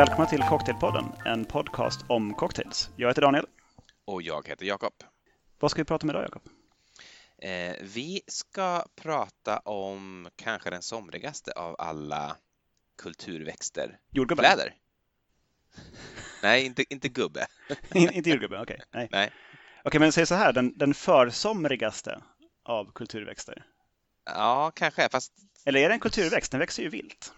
Välkomna till Cocktailpodden, en podcast om cocktails. Jag heter Daniel. Och jag heter Jakob. Vad ska vi prata om idag, Jakob? Eh, vi ska prata om kanske den somrigaste av alla kulturväxter. Jordgubbe? Fläder. Nej, inte, inte gubbe. inte jordgubbe, okej. Okay. Nej. Nej. Okej, okay, men säg så här, den, den försomrigaste av kulturväxter? Ja, kanske, fast... Eller är det en kulturväxt? Den växer ju vilt.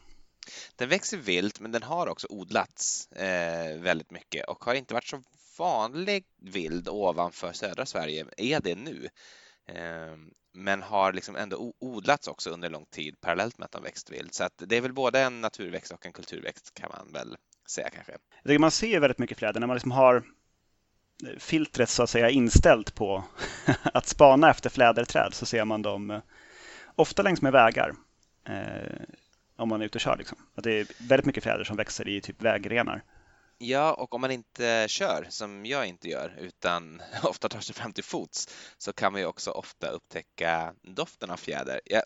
Den växer vilt, men den har också odlats eh, väldigt mycket och har inte varit så vanlig vild ovanför södra Sverige, är det nu. Eh, men har liksom ändå odlats också under lång tid parallellt med att de växt vilt. Så att det är väl både en naturväxt och en kulturväxt kan man väl säga kanske. Det man ser väldigt mycket fläder när man liksom har eh, filtret så att säga inställt på att spana efter fläderträd så ser man dem eh, ofta längs med vägar. Eh, om man är ute och kör. Liksom. Att det är väldigt mycket fjäder som växer i typ vägrenar. Ja, och om man inte kör, som jag inte gör, utan ofta tar sig fram till fots, så kan man ju också ofta upptäcka doften av fjäder. Jag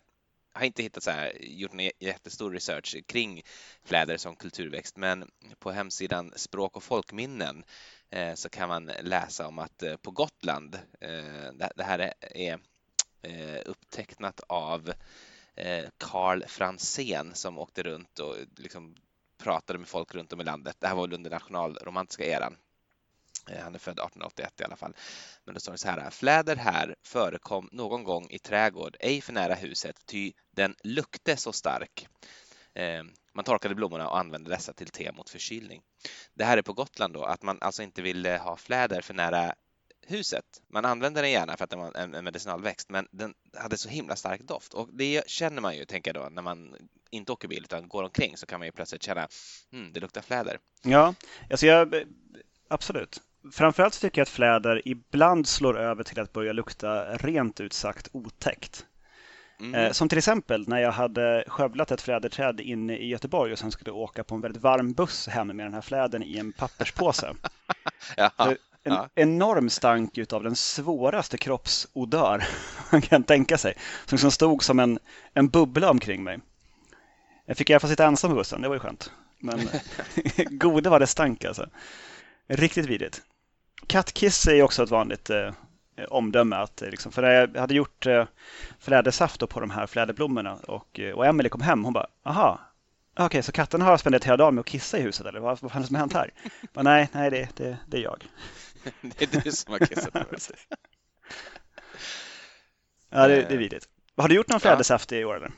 har inte hittat så här, gjort en jättestor research kring fläder som kulturväxt, men på hemsidan Språk och folkminnen eh, så kan man läsa om att eh, på Gotland, eh, det här är upptecknat av Eh, Karl Franzén som åkte runt och liksom pratade med folk runt om i landet. Det här var under nationalromantiska eran. Eh, han är född 1881 i alla fall. Men då står det så här. Fläder här förekom någon gång i trädgård, ej för nära huset, ty den lukte så stark. Eh, man torkade blommorna och använde dessa till te mot förkylning. Det här är på Gotland då, att man alltså inte ville ha fläder för nära huset. Man använde den gärna för att den var en medicinalväxt, men den hade så himla stark doft och det känner man ju, tänker jag då, när man inte åker bil utan går omkring så kan man ju plötsligt känna, mm, det luktar fläder. Ja, alltså jag, absolut. Framförallt så tycker jag att fläder ibland slår över till att börja lukta rent ut sagt otäckt. Mm. Eh, som till exempel när jag hade skövlat ett fläderträd inne i Göteborg och sen skulle åka på en väldigt varm buss hem med den här flädern i en papperspåse. Jaha en ja. enorm stank av den svåraste kroppsodör man kan tänka sig. Som liksom stod som en, en bubbla omkring mig. Jag fick i alla fall sitta ensam på bussen, det var ju skönt. Men gode var det stank alltså. Riktigt vidrigt. Kattkiss är också ett vanligt eh, omdöme. Att, eh, liksom, för jag hade gjort eh, flädersaft på de här fläderblommorna och, eh, och Emelie kom hem. Hon bara, aha, okej, okay, så katterna har spenderat hela dagen med att kissa i huset eller vad, vad fan är det som har hänt här? bara, nej, nej det, det, det är jag. det är du som har kissat på mig. ja, det, det är vidrigt. Har du gjort någon flädersaft i år eller?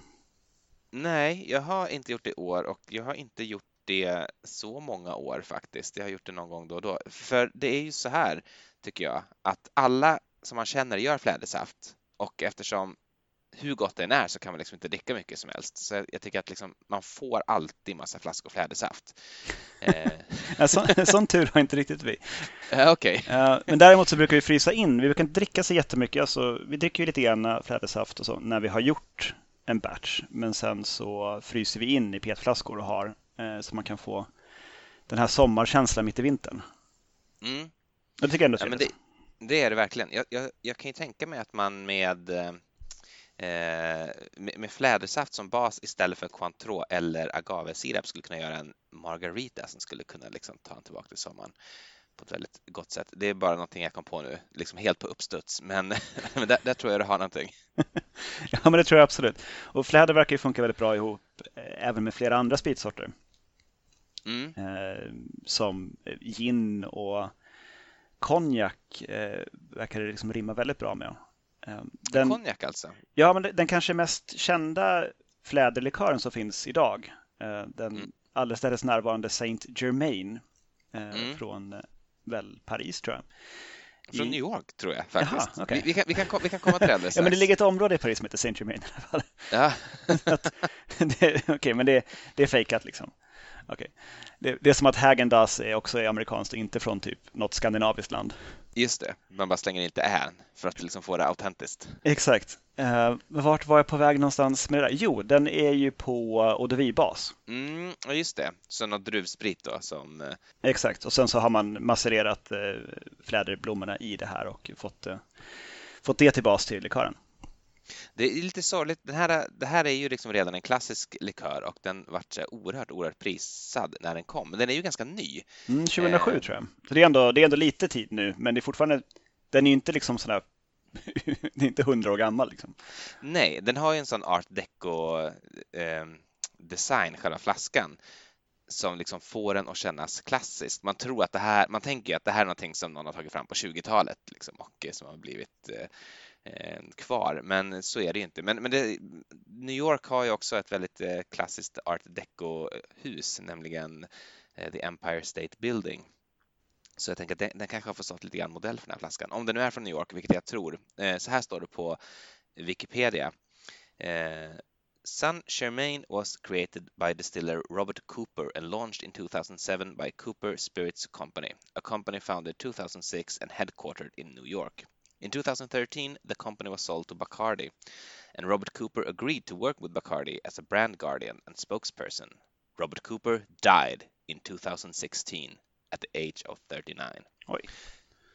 Nej, jag har inte gjort det i år och jag har inte gjort det så många år faktiskt. Jag har gjort det någon gång då och då. För det är ju så här, tycker jag, att alla som man känner gör flädersaft och eftersom hur gott det än är så kan man liksom inte dricka mycket som helst. Så jag tycker att liksom, man får alltid massa flaskor flädersaft. Eh. sån, sån tur har inte riktigt vi. Uh, okay. uh, men däremot så brukar vi frysa in. Vi brukar inte dricka så jättemycket. Alltså, vi dricker ju lite grann flädersaft och så när vi har gjort en batch. Men sen så fryser vi in i petflaskor och har eh, så man kan få den här sommarkänslan mitt i vintern. Mm. Det tycker jag ändå är ja, det, det, är det verkligen. Jag, jag, jag, kan ju tänka mig att man med eh, Eh, med, flädersaft som bas istället för Cointreau eller agavesirap skulle kunna göra en margarita som skulle kunna liksom ta en tillbaka till sommaren på ett väldigt gott sätt. Det är bara någonting jag kom på nu, liksom helt på uppstuds, men, men där, där, tror jag du har någonting. ja, men det tror jag absolut. Och fläder verkar ju funka väldigt bra ihop eh, även med flera andra spritsorter. Mm. Eh, som gin och konjak eh, verkar det liksom rimma väldigt bra med. Ehm, den, Konjak alltså? Ja, men den kanske mest kända fläderlikören som finns idag. Eh, den mm. allestädes närvarande Saint Germain eh, mm. från eh, väl Paris tror jag. Från I... New York tror jag faktiskt. Jaha, okay. vi, vi, kan, vi, kan, vi kan komma till det Ja, men det ligger ett område i Paris som heter Saint Germain i alla fall. Ja. Okej, okay, men det, det är fejkat liksom. Okay. Det, det, är som att Häagen-Dazs är också är amerikanskt och inte från typ något skandinaviskt land. Just det, man bara slänger inte än för att liksom få det autentiskt. Exakt. Uh, vart var jag på väg någonstans med det där? Jo, den är ju på vie-bas. Mm, just det, så något druvsprit då som... Uh... Exakt, och sen så har man masserat uh, fläderblommorna i det här och fått, uh, fått det till bas till likören. Det är lite sorgligt. Den här, det här är ju liksom redan en klassisk likör och den vart så oerhört, oerhört prisad när den kom. Men den är ju ganska ny. Mm, 2007 eh. tror jag. Så det är, ändå, det är ändå lite tid nu, men det är fortfarande, den är ju inte liksom sådär det är inte hundra år gammal. Liksom. Nej, den har ju en sån art deco eh, design, själva flaskan, som liksom får den att kännas klassiskt. Man tror att det här, man tänker att det här är någonting som någon har tagit fram på 20-talet liksom, och som har blivit eh, Eh, kvar, men så är det inte. Men, men det, New York har ju också ett väldigt eh, klassiskt art deco-hus, nämligen eh, The Empire State Building. Så jag tänker att den, den kanske har fått stått lite grann modell för den här flaskan. Om den nu är från New York, vilket jag tror. Eh, så här står det på Wikipedia. Eh, Sun Germain was created by distiller Robert Cooper and launched in 2007 by Cooper Spirits Company, a company founded 2006 and headquartered in New York. In 2013, the company was sold to Bacardi, and Robert Cooper agreed to work with Bacardi as a brand guardian and spokesperson. Robert Cooper died in 2016 at the age of 39. Oj.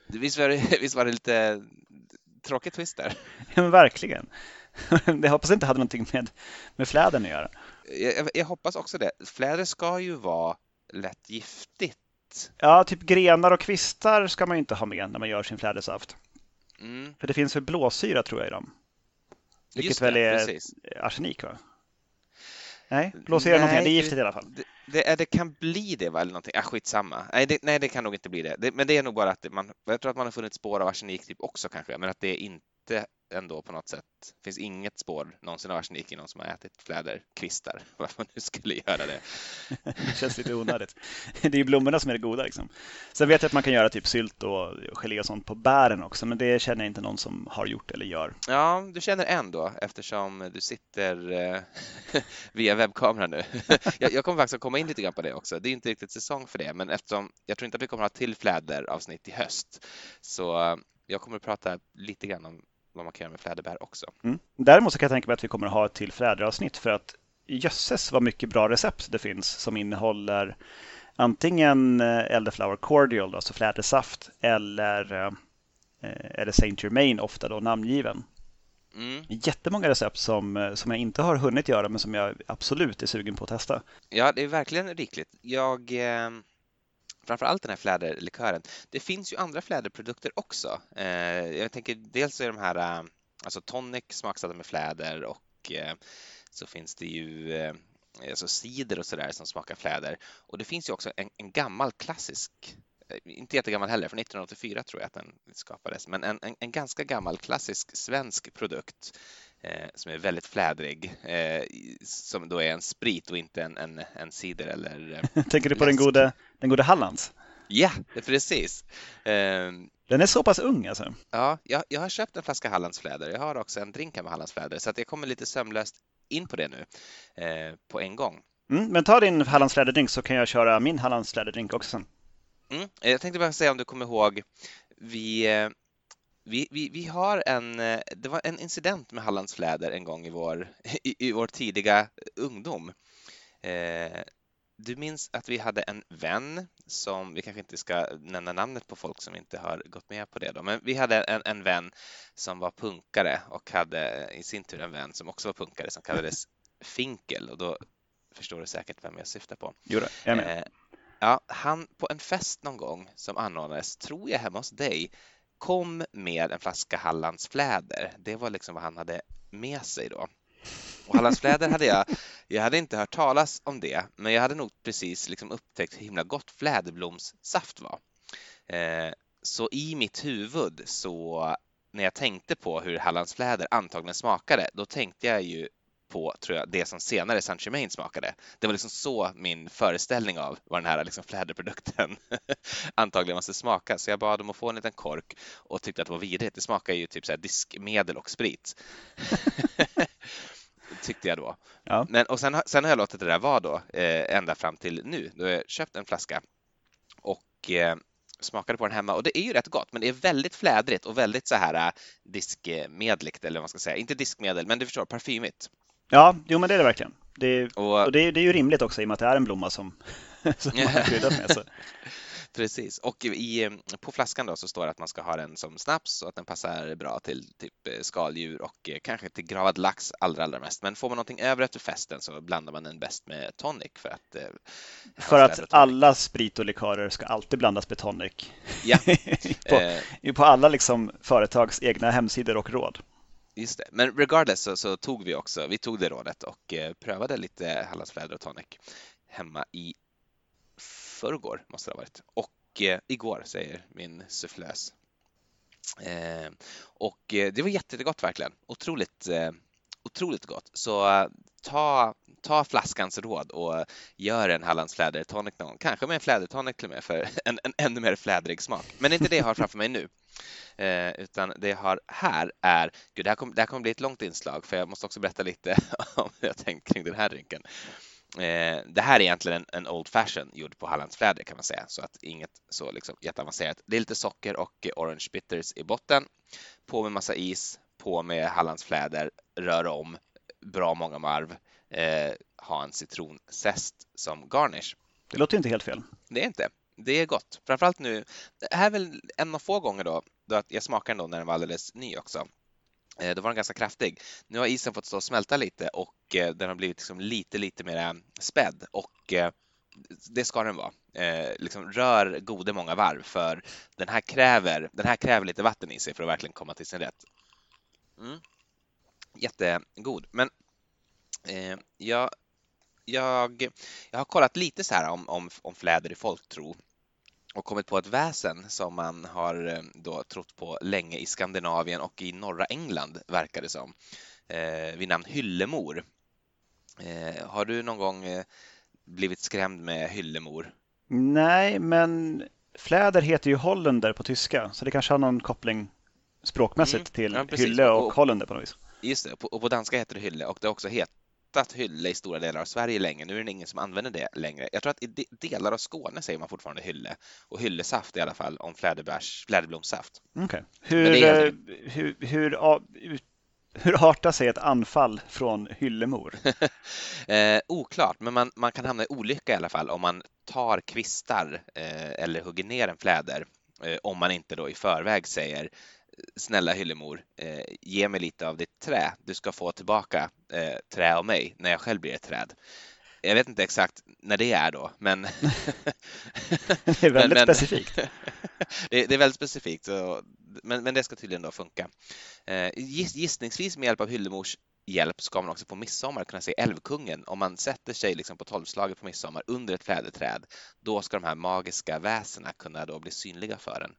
Visst var det, visst var det lite tråkigt twist där? Ja, men verkligen. Jag hoppas inte hade någonting med, med flädern att göra. Jag, jag hoppas också det. Fläder ska ju vara lätt giftigt. Ja, typ grenar och kvistar ska man ju inte ha med när man gör sin flädersaft. Mm. För det finns väl blåsyra tror jag i dem. Vilket det, väl är precis. arsenik va? Nej, blåsyra är någonting. Det är giftigt i alla fall. Det, det, det kan bli det va, eller någonting. Ah, skitsamma. Nej det, nej, det kan nog inte bli det. Men det är nog bara att man, jag tror att man har funnit spår av arsenik typ också kanske, men att det inte ändå på något sätt. Det finns inget spår någonsin av arsenik i någon som har ätit fläderkvistar. Varför man nu skulle göra det. det känns lite onödigt. Det är ju blommorna som är det goda. Liksom. Sen vet jag att man kan göra typ sylt och gelé och sånt på bären också, men det känner jag inte någon som har gjort eller gör. Ja, du känner en då eftersom du sitter eh, via webbkamera nu. jag, jag kommer faktiskt att komma in lite grann på det också. Det är inte riktigt säsong för det, men eftersom jag tror inte att vi kommer att ha till fläderavsnitt i höst så eh, jag kommer att prata lite grann om vad man kan göra med fläderbär också. Mm. Däremot så kan jag tänka mig att vi kommer att ha ett till fläderavsnitt för att jösses vad mycket bra recept det finns som innehåller antingen eh, Elderflower Cordial, alltså flädersaft, eller, eh, eller Saint Germain, ofta då namngiven. Mm. Jättemånga recept som, eh, som jag inte har hunnit göra men som jag absolut är sugen på att testa. Ja, det är verkligen rikligt. Jag, eh, framför allt den här fläderlikören. Det finns ju andra fläderprodukter också. Eh, jag tänker dels är de här eh, alltså tonic smaksatta med fläder och eh, så finns det ju eh, alltså cider och sådär som smakar fläder. Och det finns ju också en, en gammal klassisk eh, inte jättegammal heller, från 1984 tror jag att den skapades, men en, en, en ganska gammal klassisk svensk produkt eh, som är väldigt flädrig, eh, som då är en sprit och inte en, en, en cider eller eh, Tänker du på den gode, den gode Hallands? Ja, precis. Ehm, den är så pass ung alltså? Ja, jag, jag har köpt en flaska Hallandsfläder. Jag har också en drink med Hallandsfläder, så att jag kommer lite sömlöst in på det nu eh, på en gång. Mm, men ta din Hallandsfläderdrink så kan jag köra min Hallandsfläderdrink också sen. Mm, jag tänkte bara säga om du kommer ihåg, vi eh, vi, vi, vi har en, eh, det var en incident med Hallandsfläder en gång i vår, i, i vår tidiga ungdom. Eh, du minns att vi hade en vän som, vi kanske inte ska nämna namnet på folk som inte har gått med på det då, men vi hade en, en vän som var punkare och hade i sin tur en vän som också var punkare som kallades Finkel och då förstår du säkert vem jag syftar på. Jo, då, jag med. Eh, ja, han på en fest någon gång som anordnades, tror jag hemma hos dig, kom med en flaska Hallandsfläder. Det var liksom vad han hade med sig då. Och Hallandsfläder hade jag, jag hade inte hört talas om det, men jag hade nog precis liksom upptäckt hur himla gott fläderblomssaft var. Eh, så i mitt huvud så när jag tänkte på hur Hallandsfläder antagligen smakade, då tänkte jag ju på tror jag, det som senare Saint Germain smakade. Det var liksom så min föreställning av vad den här liksom fläderprodukten antagligen måste smaka. Så jag bad om att få en liten kork och tyckte att det var vidrigt. Det smakar ju typ så diskmedel och sprit. Tyckte jag då. Ja. Men, och sen, sen har jag låtit det där vara då eh, ända fram till nu. Då har jag köpt en flaska och eh, smakade på den hemma och det är ju rätt gott, men det är väldigt flädrigt och väldigt så här äh, diskmedligt eller vad man ska säga. Inte diskmedel, men du förstår, parfymigt. Ja, jo men det är det verkligen. Det är, och, och det, är, det är ju rimligt också i och med att det är en blomma som, som man har kryddat med. Så. Precis, och i, på flaskan då så står det att man ska ha den som snaps och att den passar bra till typ eh, skaldjur och eh, kanske till gravad lax allra, allra mest. Men får man någonting över efter festen så blandar man den bäst med tonic för att eh, För att alla sprit och likörer ska alltid blandas med tonic. Ja. på, på alla liksom företags egna hemsidor och råd. Just det, men regardless så, så, tog vi också, vi tog det rådet och eh, prövade lite Hallandsfläder och tonic hemma i förrgår måste det ha varit. Och eh, igår säger min sufflös. Eh, och eh, det var jättegott verkligen. Otroligt, eh, otroligt gott. Så eh, ta, ta flaskans råd och gör en Hallands flädertonic någon Kanske med en flädertonic till och med för en, en ännu mer flädrig smak. Men det är inte det jag har framför mig nu. Eh, utan det jag har här är, gud det här, kommer, det här kommer bli ett långt inslag för jag måste också berätta lite om hur jag tänkt kring den här drinken. Eh, det här är egentligen en, en Old Fashion gjord på Hallandsfläder kan man säga, så att inget så liksom jätteavancerat. Det är lite socker och orange bitters i botten. På med massa is, på med Hallandsfläder, rör om bra många varv, eh, ha en citronzest som garnish. Det låter inte helt fel. Det är inte. Det är gott. Framförallt nu. Det här är väl en av få gånger då, då jag smakade den då när den var alldeles ny också. Eh, då var den ganska kraftig. Nu har isen fått stå och smälta lite och eh, den har blivit liksom lite, lite mer spädd och eh, det ska den vara. liksom rör gode många varv för den här kräver, den här kräver lite vatten i sig för att verkligen komma till sin rätt. Mm. Jättegod, men eh, jag, jag, jag har kollat lite så här om, om, om fläder i folktro och kommit på ett väsen som man har eh, då trott på länge i Skandinavien och i norra England, verkar det som, eh, vid namn Hyllemor. Eh, har du någon gång eh, blivit skrämd med Hyllemor? Nej, men fläder heter ju Holländer på tyska, så det kanske har någon koppling språkmässigt mm, till ja, Hylle och, och Holländer på något vis. Just det, och på danska heter det Hylle och det har också het, hetat hylle i stora delar av Sverige länge. Nu är det ingen som använder det längre. Jag tror att i delar av Skåne säger man fortfarande hylle och hyllesaft i alla fall om fläderbärs, fläderblomssaft. Okay. Hur, eh, hur, hur, hur artar sig ett anfall från hyllemor? eh, oklart, men man, man kan hamna i olycka i alla fall om man tar kvistar eh, eller hugger ner en fläder eh, om man inte då i förväg säger snälla Hyllemor, eh, ge mig lite av ditt trä. Du ska få tillbaka eh, trä av mig när jag själv blir ett träd. Jag vet inte exakt när det är då, men... det är väldigt men, specifikt. det, det, är väldigt specifikt, så, men, men det ska tydligen då funka. Eh, gissningsvis med hjälp av Hyllemors hjälp ska man också på midsommar kunna se Älvkungen. Om man sätter sig liksom på tolvslaget på midsommar under ett fläderträd, då ska de här magiska väsena kunna då bli synliga för en.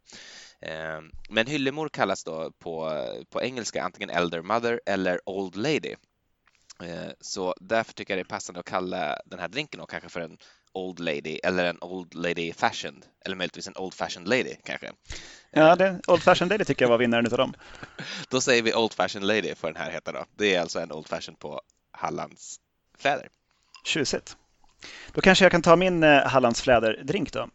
Ehm, men hyllemor kallas då på, på engelska antingen Elder Mother eller Old Lady. Ehm, så därför tycker jag det är passande att kalla den här drinken och kanske för en Old Lady eller en Old Lady Fashioned eller möjligtvis en Old Fashioned Lady kanske. Ja, det, Old Fashioned Lady tycker jag var vinnaren utav dem. då säger vi Old Fashioned Lady för den här heter då. Det är alltså en Old Fashioned på Hallands fläder. Tjusigt. Då kanske jag kan ta min eh, Hallands fläderdrink då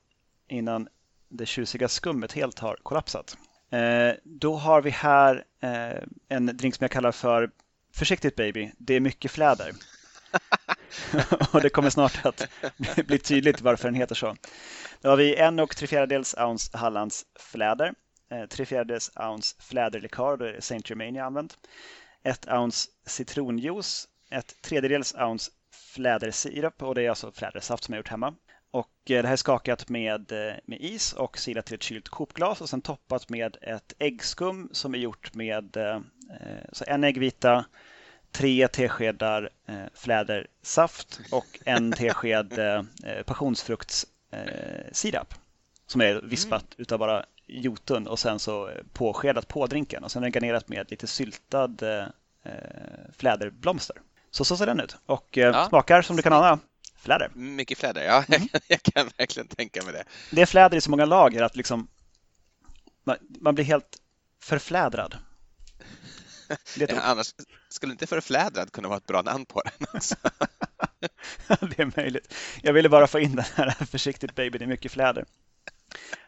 innan det tjusiga skummet helt har kollapsat. Eh, då har vi här eh, en drink som jag kallar för Försiktigt baby, det är mycket fläder. och det kommer snart att bli tydligt varför den heter så. Då har vi en och tre fjärdedels ounce Hallands fläder, eh, tre fjärdedels ounce fläderlikör, då är det Saint Germain jag använt, ett ounce citronjuice, ett tredjedels ounce flädersirap och det är alltså flädersaft som jag gjort hemma. Och eh, det här är skakat med, eh, med is och silat till ett kylt kopglas och sen toppat med ett äggskum som är gjort med eh, så en äggvita, tre teskedar eh, flädersaft och en tesked eh, passionsfruktssirap som är vispat mm. utav bara jotun och sen så påskedat på drinken och sen är den garnerat med lite syltad eh, fläderblomster. Så så ser den ut och eh, ja. smakar som du kan ana fläder. Mycket fläder, ja. Mm. jag kan verkligen tänka mig det. Det är fläder i så många lager att liksom man, man blir helt förflädrad. Det Annars skulle inte förflädrad kunna vara ett bra namn på den också. det är möjligt. Jag ville bara få in den här försiktigt baby, det är mycket fläder.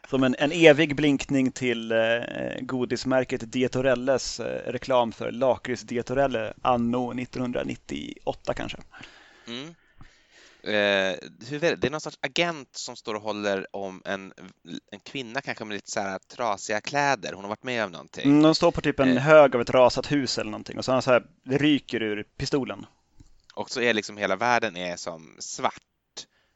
Som en, en evig blinkning till eh, godismärket Dietorelles eh, reklam för lakrits Dietorelle anno 1998 kanske. Mm. Eh, är det? är någon sorts agent som står och håller om en, en kvinna kanske med lite så här trasiga kläder. Hon har varit med om någonting. Mm, de står på typ en Eh. hög av ett rasat hus eller någonting och så, så här, det ryker ur pistolen. Och så är liksom hela världen är som svart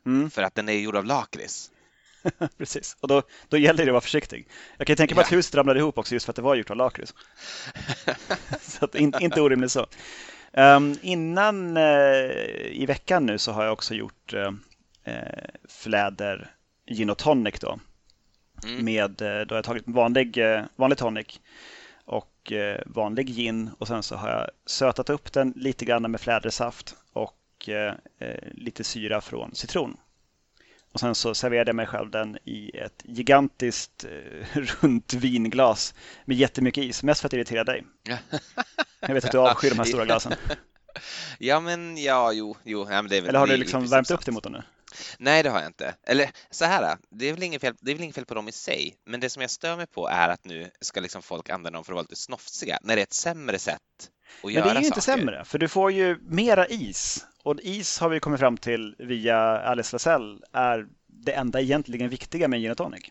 Mm, för att den är gjord av lakrits. precis. Och då, då gäller det att vara försiktig. Jag kan ju tänka mig att Ja. huset ramlade ihop också just för att det var gjort av lakrits. så att in, inte orimligt så. Ehm, innan eh, i veckan nu så har jag också gjort eh, fläder gin och tonic då. Mm. Med, då har jag tagit vanlig, vanlig tonic och vanlig gin och sen så har jag sötat upp den lite grann med flädersaft och lite syra från citron. Och sen så serverade jag mig själv den i ett gigantiskt eh, runt vinglas med jättemycket is, mest för att irritera dig. Jag vet att du avskyr de här stora glasen. Ja, men ja, jo, jo. Ja, men det är väl, Eller har du liksom värmt upp dig mot den nu? Nej, det har jag inte. Eller så här, det är väl inget fel, det är väl inget fel på dem i sig, men det som jag stör mig på är att nu ska liksom folk använda dem för att vara lite snofsiga, när det är ett sämre sätt Men det är ju inte saker. sämre, för du får ju mera is. Och is har vi kommit fram till via Alice Lasell är det enda egentligen viktiga med en gin och tonic.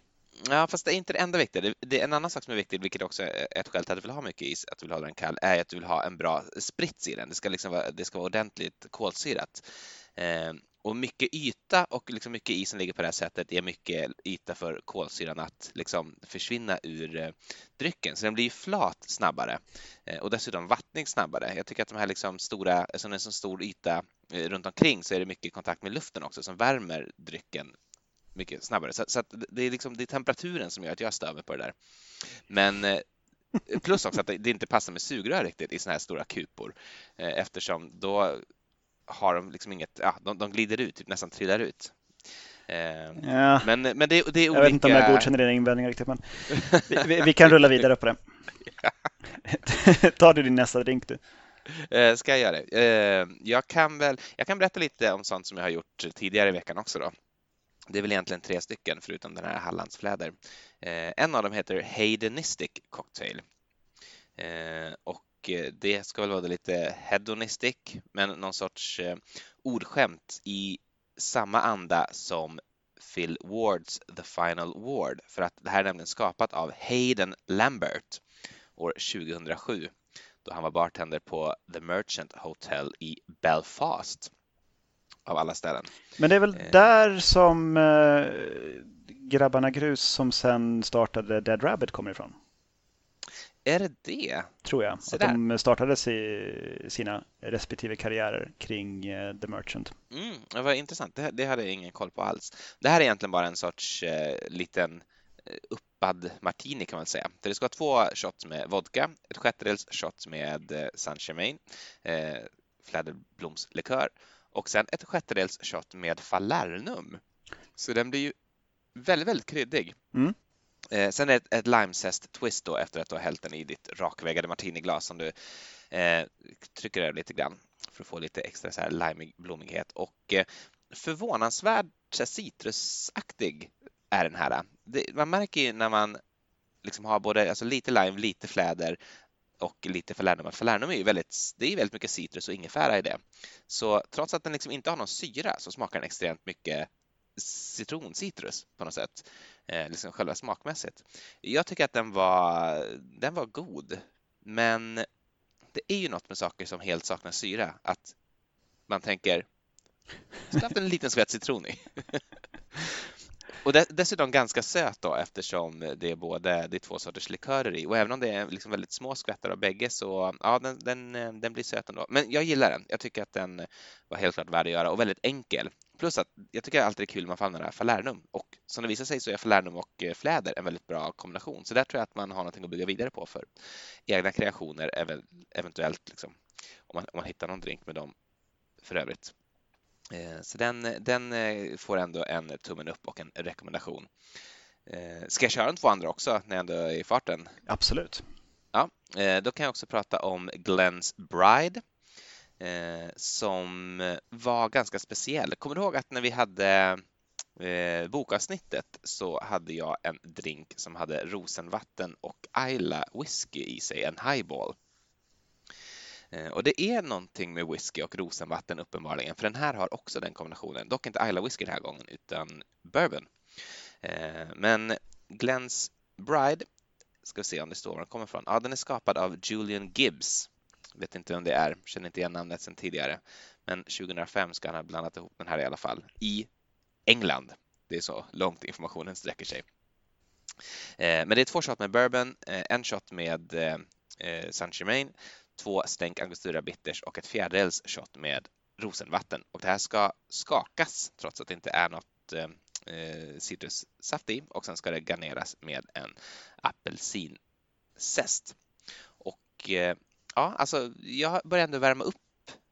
Ja, fast det är inte det enda viktiga. Det, det är en annan sak som är viktig, vilket också är ett skäl till att du vill ha mycket is, att du vill ha den kall, är att du vill ha en bra sprits i den. Det ska liksom vara, det ska vara ordentligt kolsyrat. Eh, och mycket yta och liksom mycket is som ligger på det här sättet är mycket yta för kolsyran att liksom försvinna ur eh, drycken. Så den blir ju flat snabbare eh, och dessutom vattning snabbare. Jag tycker att de här liksom stora, eftersom det är en så stor yta eh, runt omkring så är det mycket kontakt med luften också som värmer drycken mycket snabbare. Så, så att det är liksom det är temperaturen som gör att jag stör mig på det där. Men plus också att det inte passar med sugrör riktigt i såna här stora kupor eftersom då har de liksom inget, ja, de, de glider ut, typ nästan trillar ut. Eh, Ja, Men, men det, det är olika... jag vet inte om jag godkänner dina invändningar riktigt, men vi, vi, vi kan rulla vidare på det. Tar du din nästa drink du? Eh, Ska jag göra det? Eh, Jag kan väl, jag kan berätta lite om sånt som jag har gjort tidigare i veckan också då. Det är väl egentligen tre stycken förutom den här Hallandsfläder. Eh, En av dem heter Hedonistic Cocktail. Eh, Och eh, det ska väl vara lite hedonistic, men någon sorts eh, ordskämt i samma anda som Phil Wards The Final Ward, för att det här är nämligen skapat av Hayden Lambert år 2007 då han var bartender på The Merchant Hotel i Belfast av alla ställen. Men det är väl Eh. där som grabbarna Grus som sen startade Dead Rabbit kommer ifrån, Är det det? tror jag. Se Att där. de startade si, sina respektive karriärer kring eh, The Merchant. Mm, det var intressant. Det, det hade jag ingen koll på alls. Det här är egentligen bara en sorts eh, liten eh, uppad martini kan man säga. För det ska vara två shots med vodka, ett sjättedels shot med eh, Saint Germain, eh, fläderblomslikör och sen ett sjättedels shot med Falernum. Så den blir ju väldigt, väldigt kryddig. Mm. Eh, sen är det ett, limezest twist då efter att du har hällt den i ditt rakväggade martiniglas som du eh, trycker över lite grann för att få lite extra så här limig blommighet och eh, förvånansvärt så här citrusaktig är den här. Det, man märker ju när man liksom har både alltså lite lime, lite fläder och lite falernum. Falernum är ju väldigt, det är väldigt mycket citrus och ingefära i det. Så trots att den liksom inte har någon syra så smakar den extremt mycket citroncitrus på något sätt, eh, liksom själva smakmässigt. Jag tycker att den var, den var god, men det är ju något med saker som helt saknar syra, att man tänker, skulle haft en liten skvätt citron i. Och dessutom ganska söt då eftersom det är både det är två sorters likörer i och även om det är liksom väldigt små skvättar av bägge så ja, den, den, den blir söt ändå. Men jag gillar den. Jag tycker att den var helt klart värd att göra och väldigt enkel. Plus att jag tycker alltid det är kul när man får använda falernum och som det visar sig så är falernum och eh, fläder en väldigt bra kombination. Så där tror jag att man har någonting att bygga vidare på för egna kreationer ev- eventuellt liksom, om, man, om man hittar någon drink med dem för övrigt. Eh, Så den, den eh, får ändå en tummen upp och en rekommendation. Ska jag köra de två andra också när jag ändå är i farten? Absolut. Ja, då kan jag också prata om Glens Bride eh, som var ganska speciell. Kommer du ihåg att när vi hade eh, bokavsnittet så hade jag en drink som hade rosenvatten och Isla whisky i sig, en highball. Eh, och det är någonting med whisky och rosenvatten uppenbarligen, för den här har också den kombinationen. Dock inte Isla whisky den här gången, utan bourbon. Eh, men Glens Bride, ska vi se om det står var den kommer ifrån. Ja, den är skapad av Julian Gibbs. Vet inte vem det är, känner inte igen namnet sedan tidigare. Men 2005 ska han ha blandat ihop den här i alla fall, i England. Det är så långt informationen sträcker sig. Eh, men det är två shot med bourbon, eh, en shot med eh, Saint Germain, två stänk angostura bitters och ett fjärdedels shot med rosenvatten. Och det här ska skakas trots att det inte är något eh, citrussaft i och sen ska det garneras med en apelsinzest. Och eh, ja, alltså jag börjar ändå värma upp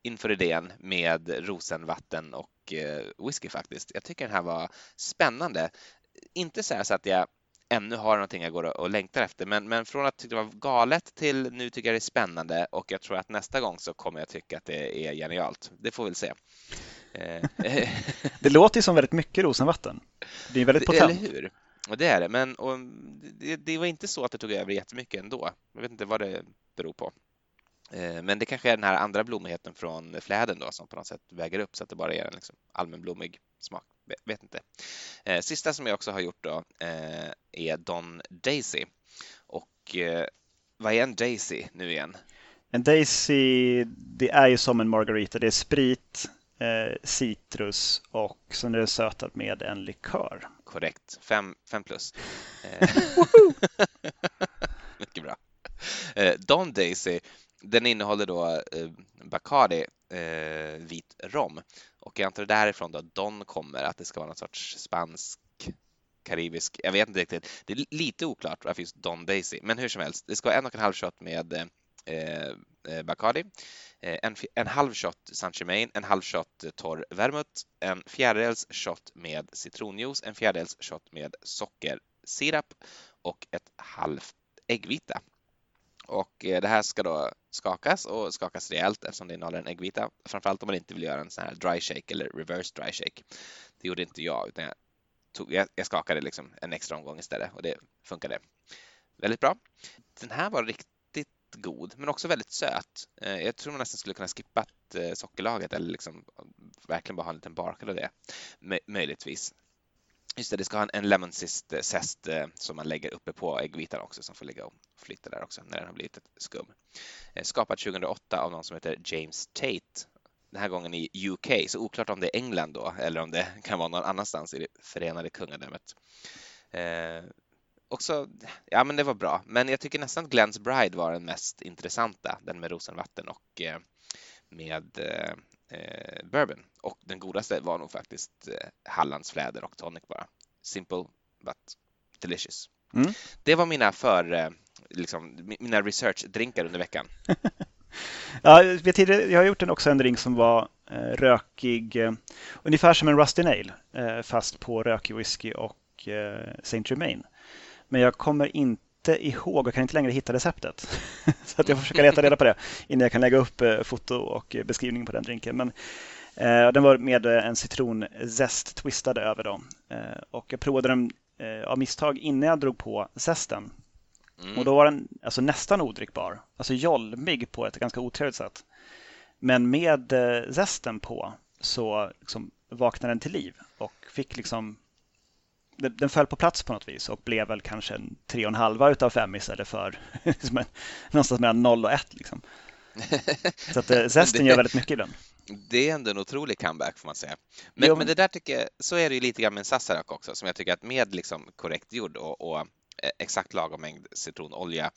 inför idén med rosenvatten och eh, whisky faktiskt. Jag tycker den här var spännande. Inte så, så att jag ännu har någonting jag går och längtar efter. Men, men från att tycka det var galet till nu tycker jag det är spännande och jag tror att nästa gång så kommer jag tycka att det är genialt. Det får vi väl se. Eh, det låter ju som väldigt mycket rosenvatten. Det är väldigt potent. Eller hur? Och det är det, men det, det, var inte så att det tog över jättemycket ändå. Jag vet inte vad det beror på. Eh, men det kanske är den här andra blommigheten från fläden då som på något sätt väger upp så att det bara är en liksom allmänblommig smak. Vet inte. Eh, sista som jag också har gjort då eh, är Don Daisy. Och vad är en Daisy nu igen? En Daisy, det är ju som en Margarita. Det är sprit, citrus och sen är det sötat med en likör. Korrekt, fem, fem plus. Mycket bra. Don Daisy den innehåller då eh, Bacardi eh, vit rom och jag antar därifrån då Don kommer, att det ska vara någon sorts spansk karibisk, jag vet inte riktigt. Det är lite oklart varför just Don Daisy, men hur som helst, det ska vara en och en halv shot med eh, eh Bacardi, eh, en, en halv shot Saint Germain, en halv shot eh, torr vermouth, en fjärdedels shot med citronjuice, en fjärdedels shot med sockersirap och ett halvt äggvita. Och eh, det här ska då skakas och skakas rejält eftersom det innehåller en äggvita. Framförallt om man inte vill göra en sån här dry shake eller reverse dry shake. Det gjorde inte jag utan jag, tog, jag, jag skakade liksom en extra omgång istället och det funkade väldigt bra. Den här var riktigt god men också väldigt söt. Eh, jag tror man nästan skulle kunna skippa eh, sockerlaget eller liksom verkligen bara ha en liten barkad av det. Möjligtvis. Just det, det ska ha en lemon zest eh, eh, som man lägger uppe på äggvitan också som får ligga och flytta där också när den har blivit ett skum. Skapat skapad 2008 av någon som heter James Tate. Den här gången i UK, så oklart om det är England då eller om det kan vara någon annanstans i det förenade kungadömet. Eh, också, ja men det var bra, men jag tycker nästan att Glens Bride var den mest intressanta, den med rosenvatten och eh, med eh, eh, bourbon. Och den godaste var nog faktiskt eh, Hallandsfläder och tonic bara. Simple but delicious. Mm. Det var mina för eh, liksom, mina research-drinkar under veckan. ja, jag har gjort en också en drink som var eh, rökig, eh, ungefär som en Rusty Nail, eh, fast på rökig whisky och eh, Saint Germain. Men jag kommer inte inte ihåg och kan inte längre hitta receptet. så att jag försöka leta reda på det innan jag kan lägga upp eh, foto och beskrivning på den drinken. Men, eh, den var med en citronzest twistad över. Då. Eh, och jag provade den eh, av misstag innan jag drog på zesten. Mm. Och då var den alltså, nästan odrickbar. Alltså jolmig på ett ganska otrevligt sätt. Men med eh, zesten på så liksom, vaknade den till liv och fick liksom den föll på plats på något vis och blev väl kanske en tre och en halva utav fem istället för liksom en, någonstans mellan noll och ett. Liksom. Så att eh, zesten gör väldigt mycket ibland. Det är ändå en otrolig comeback får man säga. Men, jo, men... men det där tycker jag, så är det ju lite grann med en Sazerac också som jag tycker att med liksom korrekt jord och, och eh, exakt lagom mängd citronolja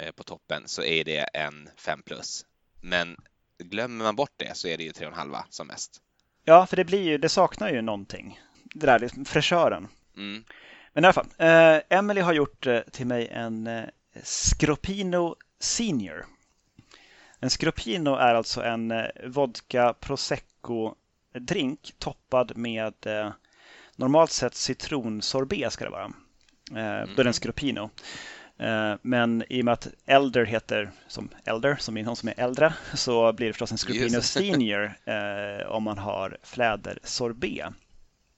eh, på toppen så är det en 5 plus. Men glömmer man bort det så är det ju tre och en halva som mest. Ja, för det blir ju, det saknar ju någonting. Det där liksom, fräschören. Mm. Men i alla fall, eh, Emily har gjort eh, till mig en eh, Scropino Senior. En Scropino är alltså en eh, vodka prosecco drink toppad med eh, normalt sett citronsorbet ska det vara. Mm. Då är det en Scropino. Eh, men i och med att Elder heter som Elder, som är någon som är äldre, så blir det förstås en Scropino Senior om man har flädersorbet.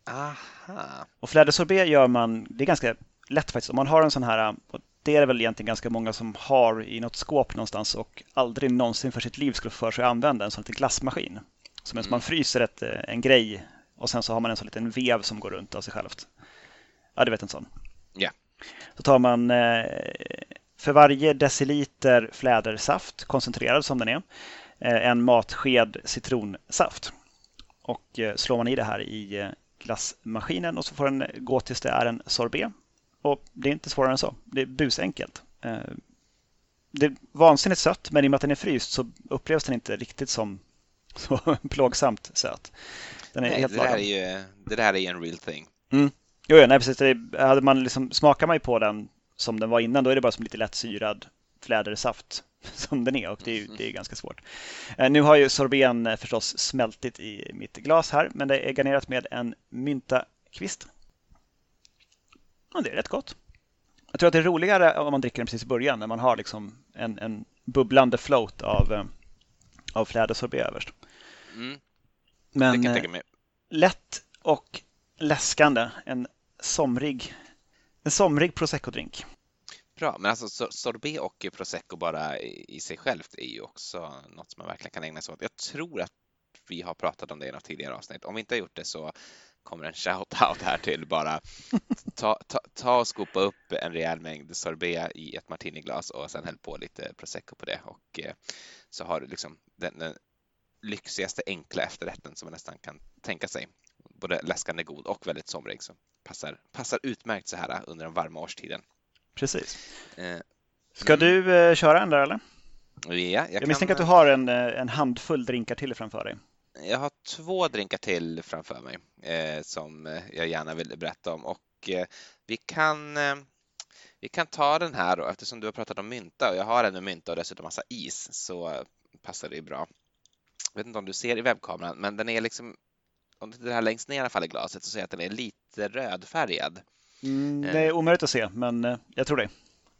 Aha. Och flädersorbet gör man, det är ganska lätt faktiskt. Om man har en sån här, det är det väl egentligen ganga många som har i något skåp någonstans och aldrig någonsin för sitt liv skulle få för sig att använda en sån liten glassmaskin. Som mm. man fryser ett, eh, en grej och sen så har man en sån liten vev som går runt av sig självt. Ja, du vet en sån. Ja. Yeah. Så tar man eh, för varje deciliter flädersaft, koncentrerad som den är, eh, en matsked citronsaft. Och slår man i det här i glassmaskinen och så får den gå tills det är en sorbet. Och det är inte svårare än så. Det är busenkelt. Det är vansinnigt sött, men i och med att den är fryst så upplevs den inte riktigt som så plågsamt söt. Den är nej, helt det, där är ju, det där är ju en real thing. Mm. Jo, ja, nej, precis. Det, hade man liksom, smakar man ju på den som den var innan, då är det bara som lite lätt syrad flädersaft som den är och det är, det är ganska svårt. Eh, nu har ju sorbeten eh, förstås smältit i mitt glas här, men det är garnerat med en myntakvist. Ja, det är rätt gott. Jag tror att det är roligare om man dricker den precis i början när man har liksom en, en bubblande float av, eh, av flädersorbet överst. Mm. Men lätt och läskande. En somrig, en somrig prosecco-drink. Bra, men alltså sorbet och prosecco bara i sig självt är ju också något som man verkligen kan ägna sig åt. Jag tror att vi har pratat om det i något tidigare avsnitt. Om vi inte har gjort det så kommer en shout-out här till bara ta, ta, ta och skopa upp en rejäl mängd sorbet i ett martiniglas och sen häll på lite prosecco på det och eh, så har du liksom den, den lyxigaste enkla efterrätten som man nästan kan tänka sig. Både läskande god och väldigt somrig som passar, passar utmärkt så här under den varma årstiden. Precis. Eh, Ska mm. du eh, köra en där eller? Ja, jag, jag misstänker att du har en, eh, en handfull drinkar till framför dig. Jag har två drinkar till framför mig eh, som jag gärna vill berätta om och eh, vi kan eh, vi kan ta den här då eftersom du har pratat om mynta och jag har en med mynta och dessutom massa is så passar det bra. Jag vet inte om du ser i webbkameran, men den är liksom, om det här längst ner i glaset, så ser jag att den är lite rödfärgad. Mm, det är omöjligt att se, men eh, jag tror det.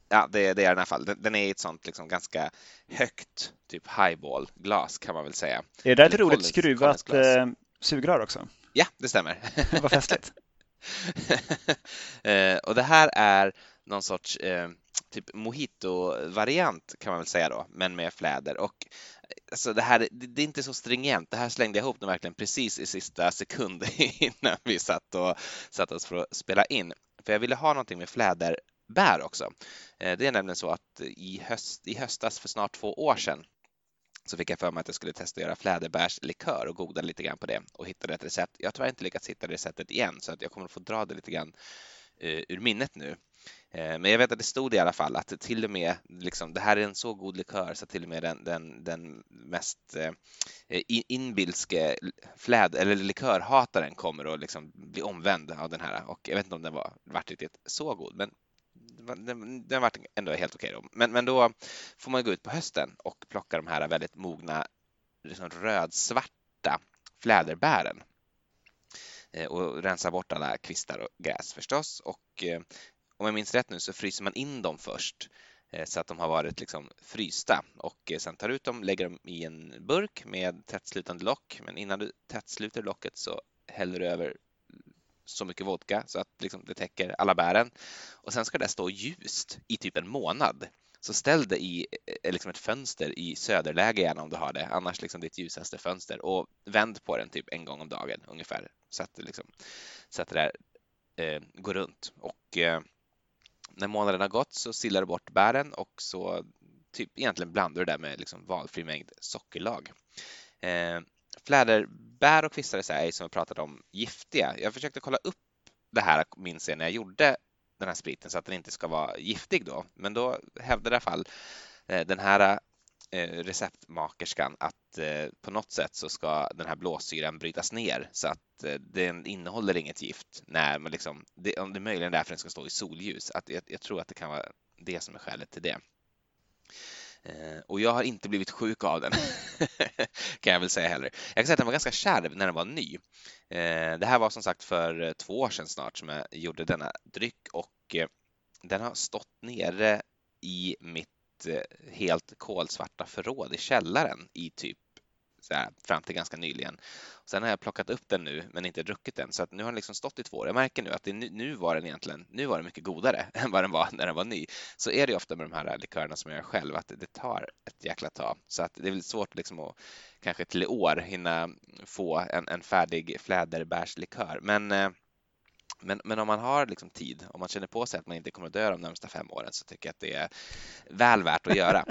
Ja, det, det är den i alla fall. Den, den är ett sånt liksom ganska högt, typ highball-glas kan man väl säga. Är det där ett roligt skruvat eh, sugrör också? Ja, det stämmer. Vad festligt. eh, och det här är någon sorts eh, typ mojito-variant kan man väl säga då, men med fläder. Och alltså det här det, det, är inte så stringent. Det här slängde jag ihop nu verkligen precis i sista sekund innan vi satt och satt oss för att spela in. För jag ville ha någonting med fläderbär också. Eh, det är nämligen så att i, höst, i höstas för snart två år sedan så fick jag för mig att jag skulle testa att göra fläderbärslikör och goda lite grann på det och hittade ett recept. Jag har tyvärr inte lyckats hitta receptet igen så att jag kommer att få dra det lite grann eh, ur minnet nu. Eh, men jag vet att det stod i alla fall att till och med liksom, det här är en så god likör så till och med den, den, den mest eh, inbilske fläd eller likörhataren kommer att liksom bli omvänd av den här. Och jag vet inte om den var vart riktigt så god, men den, den var ändå helt okej Okay Men, men då får man gå ut på hösten och plocka de här väldigt mogna liksom rödsvarta fläderbären. Eh, och rensa bort alla kvistar och gräs förstås. Och eh, om jag minns rätt nu så fryser man in dem först eh, så att de har varit liksom frysta och eh, sen tar ut dem, lägger dem i en burk med tättslutande lock. Men innan du tättsluter locket så häller du över så mycket vodka så att liksom det täcker alla bären. Och sen ska det stå ljust i typ en månad. Så ställ det i eh, liksom ett fönster i söderläge gärna om du har det, annars liksom ditt ljusaste fönster och vänd på den typ en gång om dagen ungefär så att det, liksom, så att det där eh, går runt. Och eh, när månaden har gått så sillar du bort bären och så typ egentligen blandar du det med liksom valfri mängd sockerlag. Eh, fläderbär och kvistar så är som vi pratade om giftiga. Jag försökte kolla upp det här minns jag när jag gjorde den här spriten så att den inte ska vara giftig då. Men då hävdade i alla fall eh, den här Eh, receptmakerskan att eh, på något sätt så ska den här blåsyran brytas ner så att eh, den innehåller inget gift när man liksom, det, om det är möjligen därför den ska stå i solljus. Att jag, jag tror att det kan vara det som är skälet till det. Och jag har inte blivit sjuk av den, kan jag väl säga heller. Jag kan säga att den var ganska kärv när den var ny. Det här var som sagt för två år sedan snart som jag gjorde denna dryck och den har stått nere i mitt Eh, helt kolsvarta förråd i källaren i typ här, fram till ganska nyligen. Sen har jag plockat upp den nu men inte druckit den så att nu har den liksom stått i två år. Jag märker nu att det, nu var den egentligen nu var den mycket godare än vad den var när den var ny. Så är det ofta med de här likörerna som jag gör själv att det tar ett jäkla tag så att det är väl svårt liksom att kanske till i år hinna få en, en färdig fläderbärslikör. Men eh, men, men om man har liksom tid, om man känner på sig att man inte kommer att dö de närmsta fem åren så tycker jag att det är väl värt att göra.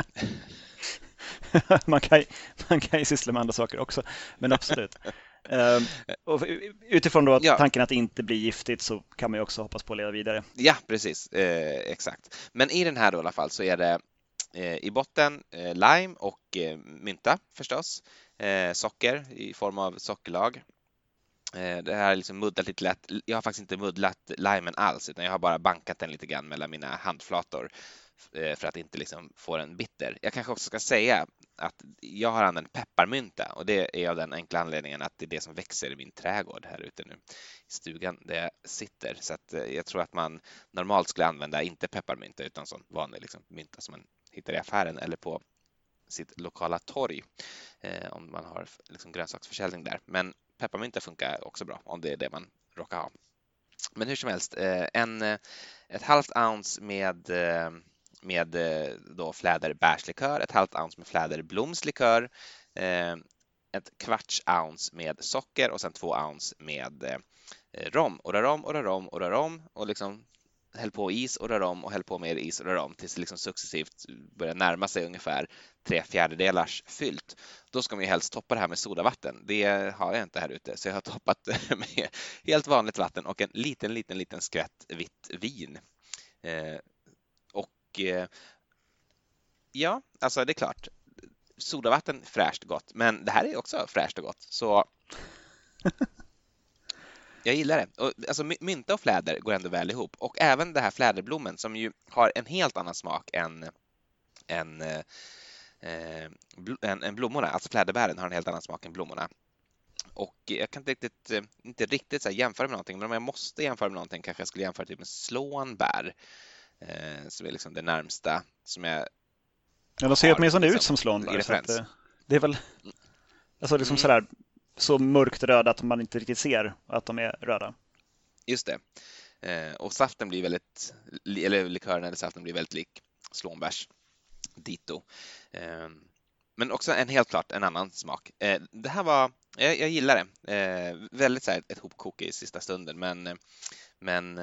man, kan, man kan ju syssla med andra saker också, men absolut. Uh, utifrån då ja. tanken att det inte blir giftigt så kan man ju också hoppas på att leva vidare. Ja, precis. Eh, exakt. Men i den här då i alla fall så är det eh, i botten eh, lime och eh, mynta förstås. Eh, socker i form av sockerlag. Eh, det här är liksom muddlat lite lätt. Jag har faktiskt inte muddlat limen alls utan jag har bara bankat den lite grann mellan mina handflator eh, för att inte liksom få den bitter. Jag kanske också ska säga att jag har använt pepparmynta och det är av den enkla anledningen att det är det som växer i min trädgård här ute nu i stugan där jag sitter. Så att eh, jag tror att man normalt skulle använda inte pepparmynta utan sån vanlig liksom, mynta som man hittar i affären eller på sitt lokala torg eh, om man har liksom, grönsaksförsäljning där. Men pepparmynta funkar också bra om det är det man råkar ha. Men hur som helst, eh, en, eh, ett halvt ounce med med då fläderbärslikör, ett halvt ounce med fläderblomslikör, ett kvarts ounce med socker och sen två ounce med rom. Och rör om och rör om och rör om och liksom häll på is och rör om och häll på mer is och rör om tills det liksom successivt börjar närma sig ungefär tre fjärdedelars fyllt. Då ska man ju helst toppa det här med sodavatten. Det har jag inte här ute, så jag har toppat med helt vanligt vatten och en liten, liten, liten skvätt vitt vin. Eh, eh ja, alltså det är klart, sodavatten fräscht och gott, men det här är också fräscht och gott. Så jag gillar det. Och, alltså, mynta och fläder går ändå väl ihop och även det här fläderblommen som ju har en helt annan smak än, än, eh, än, än blommorna. Alltså fläderbären har en helt annan smak än blommorna. Och jag kan inte riktigt, eh, inte riktigt så jämföra med någonting, men om jag måste jämföra med någonting kanske jag skulle jämföra typ med slånbär eh, som är liksom det närmsta som jag Ja, de ser åtminstone liksom, ut som slånbär. Så eh, det är väl alltså liksom mm. sådär, så mörkt röda att man inte riktigt ser att de är röda. Just det. Eh, och saften blir väldigt, eller likören eller saften blir väldigt lik slånbärs dito. Eh, men också en helt klart en annan smak. Eh, det här var, jag, jag gillar det. Väldigt så här, ett hopkok i sista stunden, men men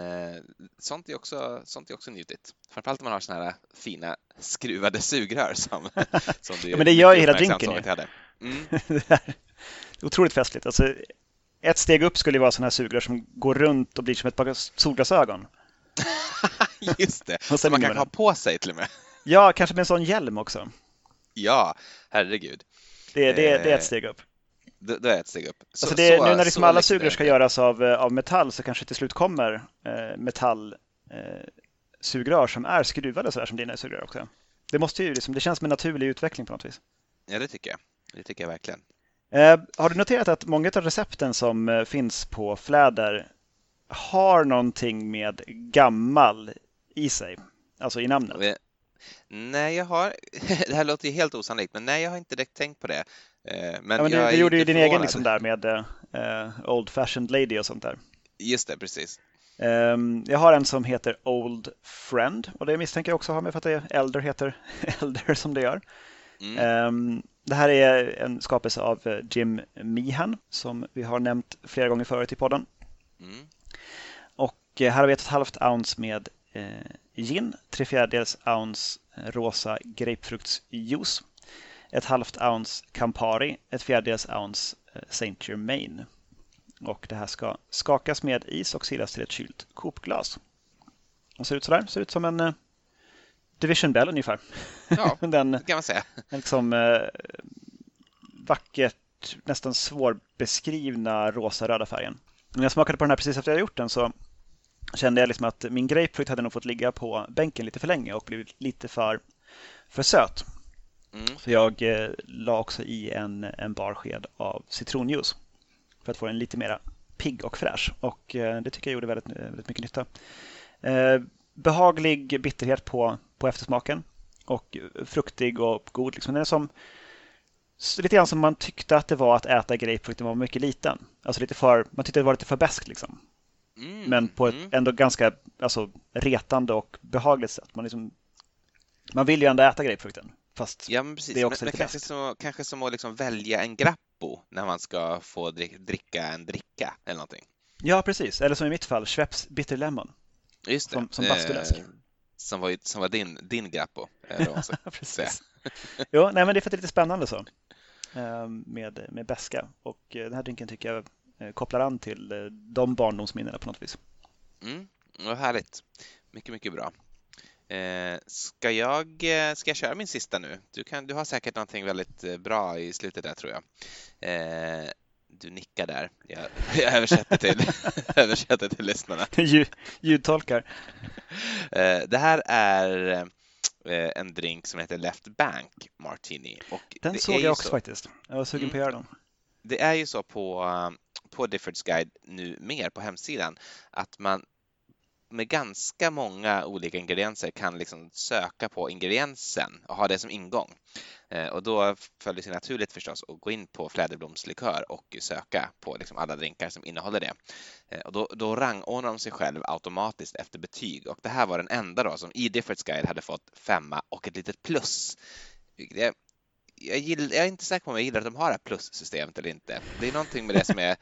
sånt, är också, sånt är också njutigt. Framförallt om man har såna här fina skruvade sugrör som, som du ja, Men det gör ju hela drinken ju. Mm. otroligt festligt. Alltså, ett steg upp skulle ju vara sådana här sugrör som går runt och blir som ett par solglasögon. Just det, som man kan ha på sig till och med. Ja, kanske med en sån hjälm också. Ja, herregud. Det, det, det är ett eh, steg upp det, det är ett steg upp. Så, alltså det, så, nu när liksom alla sugrör ska göras av, eh, av metall så kanske till slut kommer eh, metallsugrör eh, som är skruvade sådär som dina sugrör också. Det, måste ju liksom, det känns som en naturlig utveckling på något vis. Ja, det tycker jag. Det tycker jag verkligen. Eh, har du noterat att många av recepten som eh, finns på fläder har någonting med gammal i sig, alltså i namnet? Nej, jag har, det här låter ju helt osannolikt, men nej, jag har inte direkt tänkt på det. Eh, men, ja, men du, du gjorde ju din egen liksom där med uh, Old Fashioned Lady och sånt där. Just det, precis. Um, jag har en som heter Old Friend och det misstänker jag också har med för att det Elder heter Elder som det gör. Mm. Um, det här är en skapelse av eh, Jim Meehan som vi har nämnt flera gånger förut i podden. Mm. Och här har vi ett halvt ounce med eh, gin, tre fjärdedels ounce rosa grapefruktsjuice ett halvt ounce Campari, ett fjärdedels ounce eh, Saint Germain. Och det här ska skakas med is och silas till ett kylt kopglas. Och ser ut sådär, ser ut som en Division Bell ungefär. Ja, Den, det kan man säga. En liksom uh, vackert, nästan svårbeskrivna rosa-röda färgen. När jag smakade på den här precis efter jag gjort den så kände jag liksom att min grapefrukt hade nog fått ligga på bänken lite för länge och blivit lite för, för söt. Mm. Så jag eh, la också i en, en barsked av citronjuice för att få den lite mer pigg och fräsch. Och eh, det tycker jag gjorde väldigt, väldigt mycket nytta. Eh, behaglig bitterhet på, på eftersmaken och fruktig och god. Liksom. Den är som, lite grann som man tyckte att det var att äta grapefrukt när man var mycket liten. Alltså lite för, man tyckte det var lite för bäst liksom. Mm, Men på ett mm. ändå ganska alltså, retande och behagligt sätt. Man, liksom, man vill ju ändå äta grapefrukten. Fast Ja, men precis. det är också men, men lite kanske, läskigt. så, kanske som att liksom välja en grappo när man ska få dri- dricka en dricka eller någonting. Ja, precis. Eller som i mitt fall, Schweppes Bitter Lemon. Just det. Som- som bastuläsk. Eh, som var, som var din, din så. precis. jo, nej, men det är för att det är lite spännande så. eh, Med, med beska. Och eh, den här drinken tycker jag eh, kopplar an till eh, de barndomsminnena på något vis. Mm, vad härligt. Mycket, mycket bra. Eh, ska, jag, ska jag köra min sista nu? Du, kan, du har säkert någonting väldigt bra i slutet där tror jag. Eh, du nickar där. Jag, jag översätter, till, översätter till lyssnarna. Ljud, ljudtolkar. Eh, det här är eh, en drink som heter Left Bank Martini. Och Den det såg jag också så, faktiskt. Jag var sugen Mm. på att göra den. Det är ju så på, eh, på Diffords Guide nu mer på hemsidan att man med ganska många olika ingredienser kan liksom söka på ingrediensen och ha det som ingång. Eh, och då följer det sig naturligt förstås att gå in på fläderblomslikör och söka på liksom alla drinkar som innehåller det. Eh, och då, då rangordnar de sig själv automatiskt efter betyg och det här var den enda då som i Diffords Guide hade fått femma och ett litet plus. Det, Jag, gillar, jag är inte säker på om jag gillar att de har det här plussystemet eller inte. Det är någonting med det som är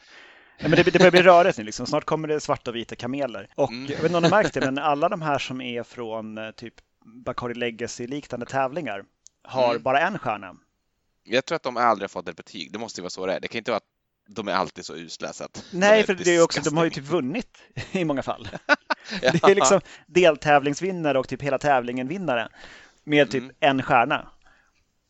Ja, men det, det börjar bli rörigt nu. Liksom. Snart kommer det svarta och vita kameler. Och Mm. jag vet inte om ni har märkt det, men alla de här som är från eh, typ Bacardi Legacy-liknande tävlingar har Mm. bara en stjärna. Jag tror att de aldrig har fått ett betyg. Det måste ju vara så det är. Det kan inte vara att de är alltid så usla så att Nej, de för det är också, de har ju typ vunnit i många fall. Ja. Det är liksom deltävlingsvinnare och typ hela tävlingen vinnare med typ Mm. en stjärna.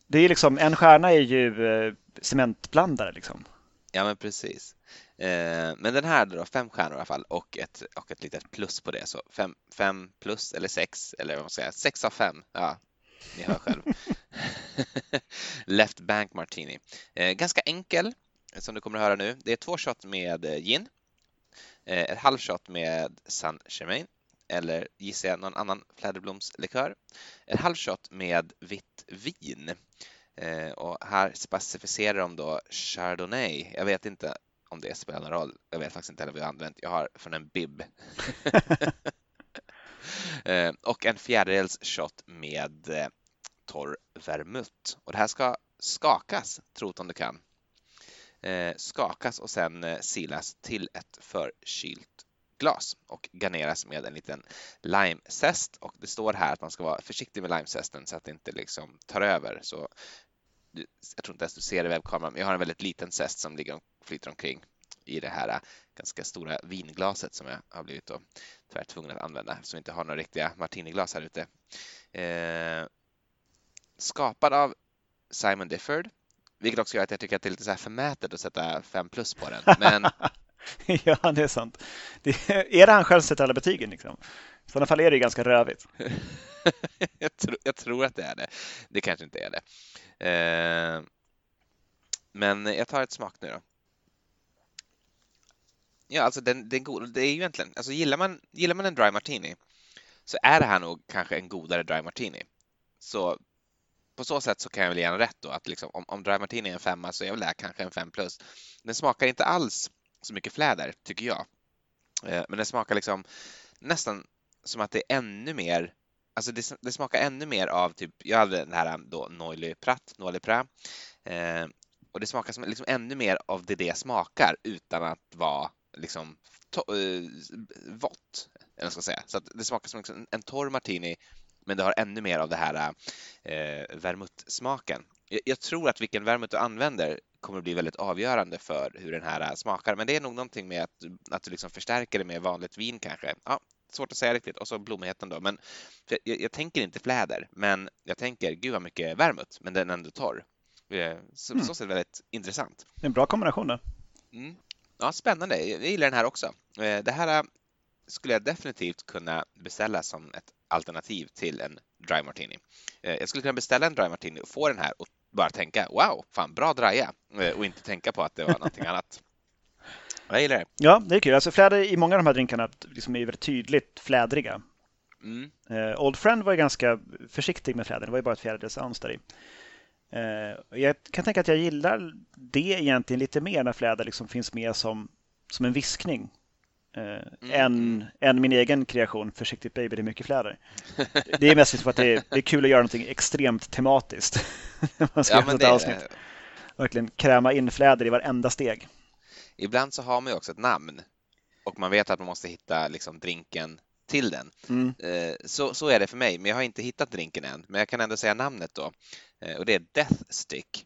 Det är liksom, en stjärna är ju eh, cementblandare liksom. Ja, men precis. Eh, men den här hade då fem stjärnor i alla fall och ett, och ett litet plus på det. Så fem, fem plus eller sex eller vad man ska säga, sex av fem. Ja, ni hör själv. Left Bank Martini. Eh, ganska enkel som du kommer att höra nu. Det är två shot med eh, gin, ett halvshot med San Germain eller gissar jag någon annan fläderblomslikör, en halv shot med vitt vin. Eh, och här specificerar de då Chardonnay. Jag vet inte om det spelar någon roll. Jag vet faktiskt inte heller vad jag har använt. Jag har från en bib. eh, och en fjärdedels shot med eh, torr vermouth. Och det här ska skakas, trot om det kan. Eh, skakas och sen silas till ett förkylt glas och garneras med en liten limezest. Och det står här att man ska vara försiktig med limezesten så att det inte liksom tar över. Så du, jag tror inte ens du ser det i webbkameran, men jag har en väldigt liten zest som ligger och flyter omkring i det här äh, ganska stora vinglaset som jag har blivit då tyvärr tvungen att använda eftersom vi inte har några riktiga martiniglas här ute. Eh, skapad av Simon Difford, vilket också gör att jag tycker att det är lite så här förmätet att sätta 5 plus på den. Men ja, det är sant. Det, är det han själv som sätter alla betygen liksom? I sådana fall är det ju ganska rövigt. jag, tror, jag tror att det är det. Det kanske inte är det. Eh, men jag tar ett smak nu då. Ja, alltså den, den god, det är ju egentligen, alltså gillar man, gillar man en dry martini så är det här nog kanske en godare dry martini. Så på så sätt så kan jag väl ge en rätt då att liksom, om, om dry martini är en femma så är väl det här kanske en fem plus. Den smakar inte alls så mycket fläder tycker jag. Eh, men den smakar liksom nästan som att det är ännu mer Alltså det, det smakar ännu mer av typ, jag hade den här då Noily Prat, Noily Prat, eh, och det smakar som liksom ännu mer av det det smakar utan att vara liksom to- eh, vått, eller jag ska säga. Så att det smakar som liksom en torr martini, men det har ännu mer av det här eh, vermouth-smaken. Jag, jag tror att vilken vermouth du använder kommer att bli väldigt avgörande för hur den här smakar, men det är nog någonting med att, att du liksom förstärker det med vanligt vin kanske. Ja, svårt att säga riktigt. Och så blommigheten då. Men jag, jag, tänker inte fläder, men jag tänker gud vad mycket vermouth, men den är ändå torr. Eh, Så, Mm. så ser det väldigt intressant. Det är en bra kombination där. Mm. Ja, spännande. Jag gillar den här också. Eh, Det här eh, skulle jag definitivt kunna beställa som ett alternativ till en dry martini. Jag skulle kunna beställa en dry martini och få den här och bara tänka wow, fan bra draja och inte tänka på att det var någonting annat. Jag gillar det. Ja, det är kul. Alltså fläder i många av de här drinkarna liksom är väldigt tydligt flädriga. Mm. Eh, Old Friend var ju ganska försiktig med fläder. Det var ju bara ett fjärdedels ounce där i. Eh, jag kan tänka att jag gillar det egentligen lite mer när fläder liksom finns med som, som en viskning. Eh, mm. än, än min egen kreation, Försiktigt baby, det är mycket fläder. Det är mest för att det är, det är kul att göra någonting extremt tematiskt. Man ska ja, ett avsnitt. Verkligen kräma in fläder i varenda steg. Ibland så har man ju också ett namn och man vet att man måste hitta liksom drinken till den. Mm. Eh, så, så är det för mig, men jag har inte hittat drinken än. Men jag kan ändå säga namnet då. Eh, och det är Death Stick.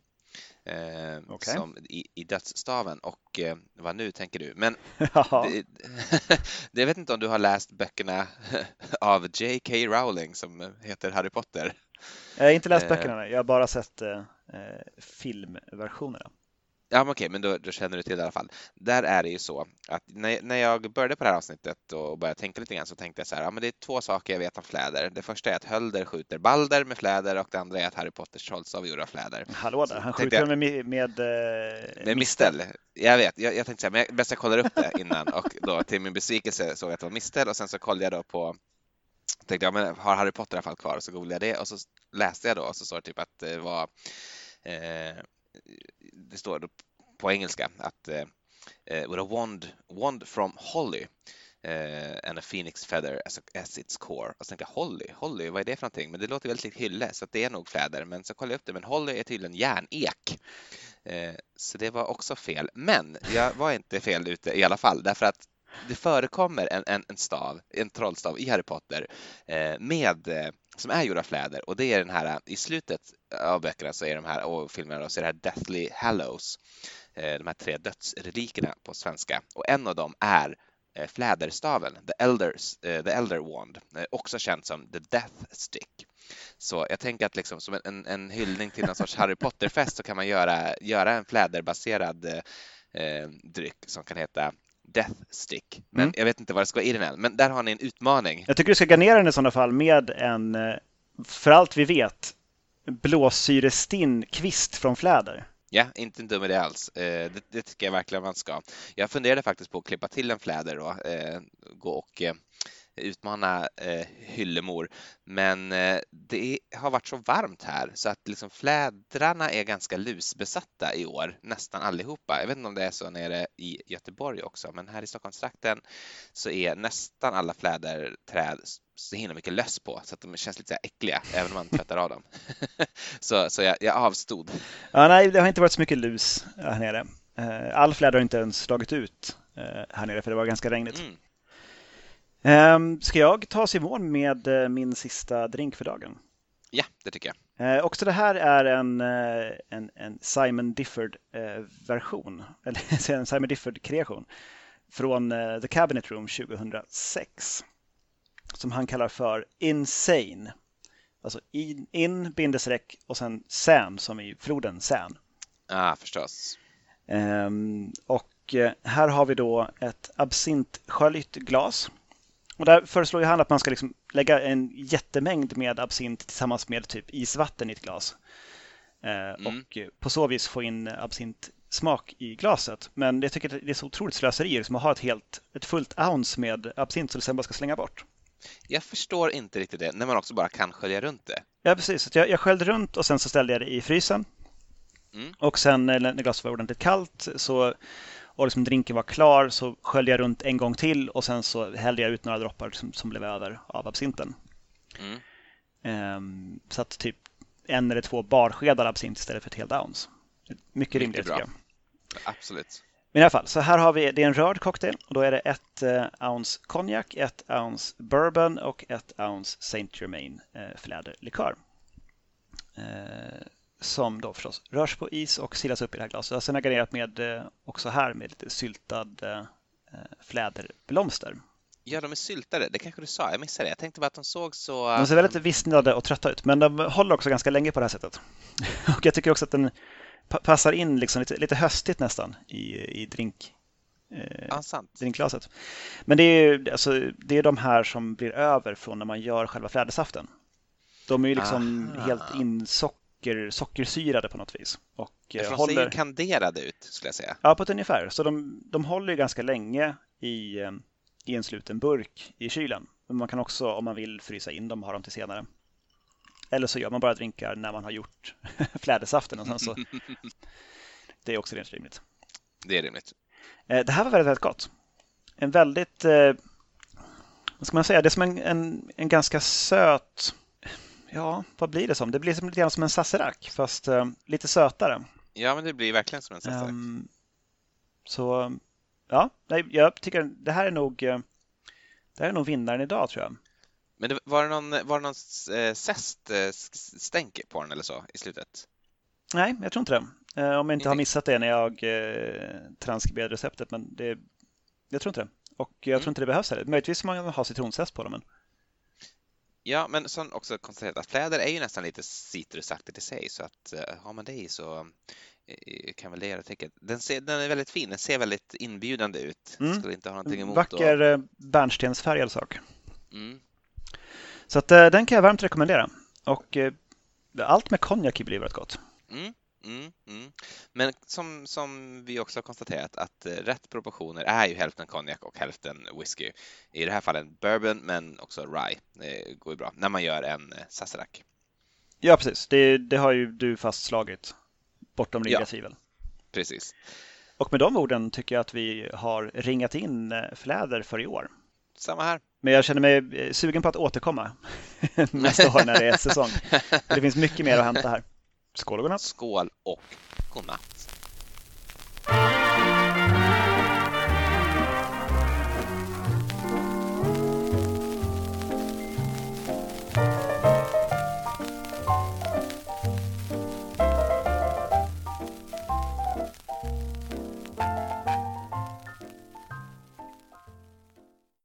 Eh, okay. som i, i dödsstaven och vad nu tänker du? Men det, det, jag vet inte om du har läst böckerna av J.K. Rowling som heter Harry Potter? Jag har inte läst böckerna, jag har bara sett eh, filmversionerna. Ja, men okej, men då, då, känner du till det i alla fall. Där är det ju så att när, när jag började på det här avsnittet och började tänka lite grann så tänkte jag så här, ja men det är två saker jag vet om fläder. Det första är att Hölder skjuter Balder med fläder och det andra är att Harry Potters trollstav gjorde fläder. Hallå där, han skjuter jag, med, med, med, eh, med mistel. Jag vet, jag, jag tänkte så här, men jag, bäst jag kollar upp det innan och då till min besvikelse såg jag att det var mistel och sen så kollade jag då på tänkte jag, men har Harry Potter i alla fall kvar? Och så googlade jag det och så läste jag då och så står det typ att det var eh, Eh, det står på engelska att uh, with a wand, wand from Holly uh, and a phoenix feather as, a, as its core. Och så tänkte jag Holly, Holly, vad är det för någonting? Men det låter väldigt likt hylle så det är nog fläder. Men så kollade jag upp det, men Holly är tydligen järnek. Så det var också fel. Men jag var inte fel ute i alla fall därför att det förekommer en, en, en stav, en trollstav i Harry Potter eh, med, eh, som är gjord av fläder och det är den här, eh, i slutet av böckerna så är de här, och filmerna så är det här Deathly Hallows, eh, de här tre dödsrelikerna på svenska och en av dem är eh, fläderstaven, the, elders, eh, the Elder Wand, också känd som the Death Stick. Så jag tänker att liksom som en, en hyllning till någon sorts Harry Potter-fest så kan man göra, göra en fläderbaserad eh, dryck som kan heta Death Stick. Men mm. jag vet inte vad det ska vara i den än. Men där har ni en utmaning. Jag tycker du ska garnera den i sådana fall med en, eh, för allt vi vet, blåsyrestinn kvist från fläder. Ja, inte en dum idé alls. Eh, det, det, tycker jag verkligen man ska. Jag funderade faktiskt på att klippa till en fläder då, eh, gå och utmana eh, Hyllemor. Men eh, det har varit så varmt här så att liksom flädrarna är ganska lusbesatta i år, nästan allihopa. Jag vet inte om det är så nere i Göteborg också, men här i Stockholmstrakten så är nästan alla fläderträd så himla mycket löss på så att de känns lite så äckliga även om man tvättar av dem. så så jag, jag avstod. Ja, nej, det har inte varit så mycket lus här nere. Eh, all fläder har inte ens slagit ut eh, här nere för det var ganska regnigt. Mm. Ehm, ska jag ta oss i mål med eh, min sista drink för dagen? Ja, det tycker jag. Eh, också det här är en, eh, en, en Simon Difford-version, eller en Simon Difford-kreation från The Cabinet Room 2006 som han kallar för Insane. Alltså in, in bindestreck och sen San som i floden. Ja, ah, förstås. Um, och här har vi då ett absintsköljt glas och där föreslår han att man ska liksom lägga en jättemängd med absint tillsammans med typ isvatten i ett glas. Eh, mm. Och på så vis få in absintsmak i glaset. Men jag tycker att det är så otroligt slöseri liksom, att ha ett, helt, ett fullt ounce med absint som du sen bara ska slänga bort. Jag förstår inte riktigt det, när man också bara kan skölja runt det. Ja, precis. Jag, jag sköljde runt och sen så ställde jag det i frysen. Mm. Och sen när glaset var ordentligt kallt så och liksom drinken var klar så sköljde jag runt en gång till och sen så hällde jag ut några droppar som, som blev över av absinten. Mm. Um, så att typ en eller två barskedar absint istället för ett helt ounce. Mycket rimligt tycker jag. Absolut. Men i alla fall, så här har vi, det är en rörd cocktail och då är det ett uh, ounce konjak, ett ounce bourbon och ett ounce Saint Germain uh, fläderlikör. Uh, som då förstås rörs på is och silas upp i det här glaset. Sen har jag garnerat med, eh, också här med lite syltad eh, fläderblomster. Ja, de är syltade. Det kanske du sa. Jag missade det. Jag tänkte bara att de såg så... De ser väldigt vissnade och trötta ut, men de håller också ganska länge på det här sättet. Och jag tycker också att den passar in liksom lite, lite höstigt nästan i, i drink, eh, ja, drinkglaset. Men det är, alltså, det är de här som blir över från när man gör själva flädersaften. De är ju liksom Aha. helt insock socker, sockersyrade på något vis. Och de håller... ser ju kanderade ut skulle jag säga. Ja, på ett ungefär. Så de, de håller ganska länge i, eh, i en sluten burk i kylen. Men man kan också, om man vill, frysa in dem och ha dem till senare. Eller så gör man bara drinkar när man har gjort flädersaften och sen så. Det är också rent rimligt. Det är rimligt. Eh, det här var väldigt, väldigt gott. En väldigt, eh, vad ska man säga, det är som en, en, en ganska söt, ja, vad blir det som? Det blir som, lite grann som en sazerac, fast eh, lite sötare. Ja, men det blir verkligen som en sazerac. Um, så, ja, jag tycker det här är nog, det här är nog vinnaren idag tror jag. Men det, var det någon, var det någon zeststänk på den eller så i slutet? Nej, jag tror inte det. Eh, om jag inte har missat det när jag eh, transkriberade receptet. Men det, jag tror inte det. Och jag mm. tror inte det behövs heller. Möjligtvis om man har citronzest på dem. Men... Ja, men som också konstaterat att fläder är ju nästan lite citrusaktigt i sig så att uh, har man det i så uh, kan väl det göra täcket. Den, ser, den är väldigt fin, den ser väldigt inbjudande ut. Mm. Skulle inte ha någonting emot Vacker och... bärnstensfärgad sak. Mm. Så att, den kan jag varmt rekommendera. Och allt med konjak blir väldigt gott. Mm. Mm, mm. Men som, som vi också har konstaterat att eh, rätt proportioner är ju hälften konjak och hälften whisky. I det här fallet bourbon men också rye. Det går ju bra när man gör en eh, sazerac. Ja, precis. Det, det har ju du fastslagit bortom rimliga ja, tvivel. Precis. Och med de orden tycker jag att vi har ringat in eh, fläder för i år. Samma här. Men jag känner mig sugen på att återkomma nästa år när det är säsong. Det finns mycket mer att hämta här. Skål och godnatt. Skål och godnatt.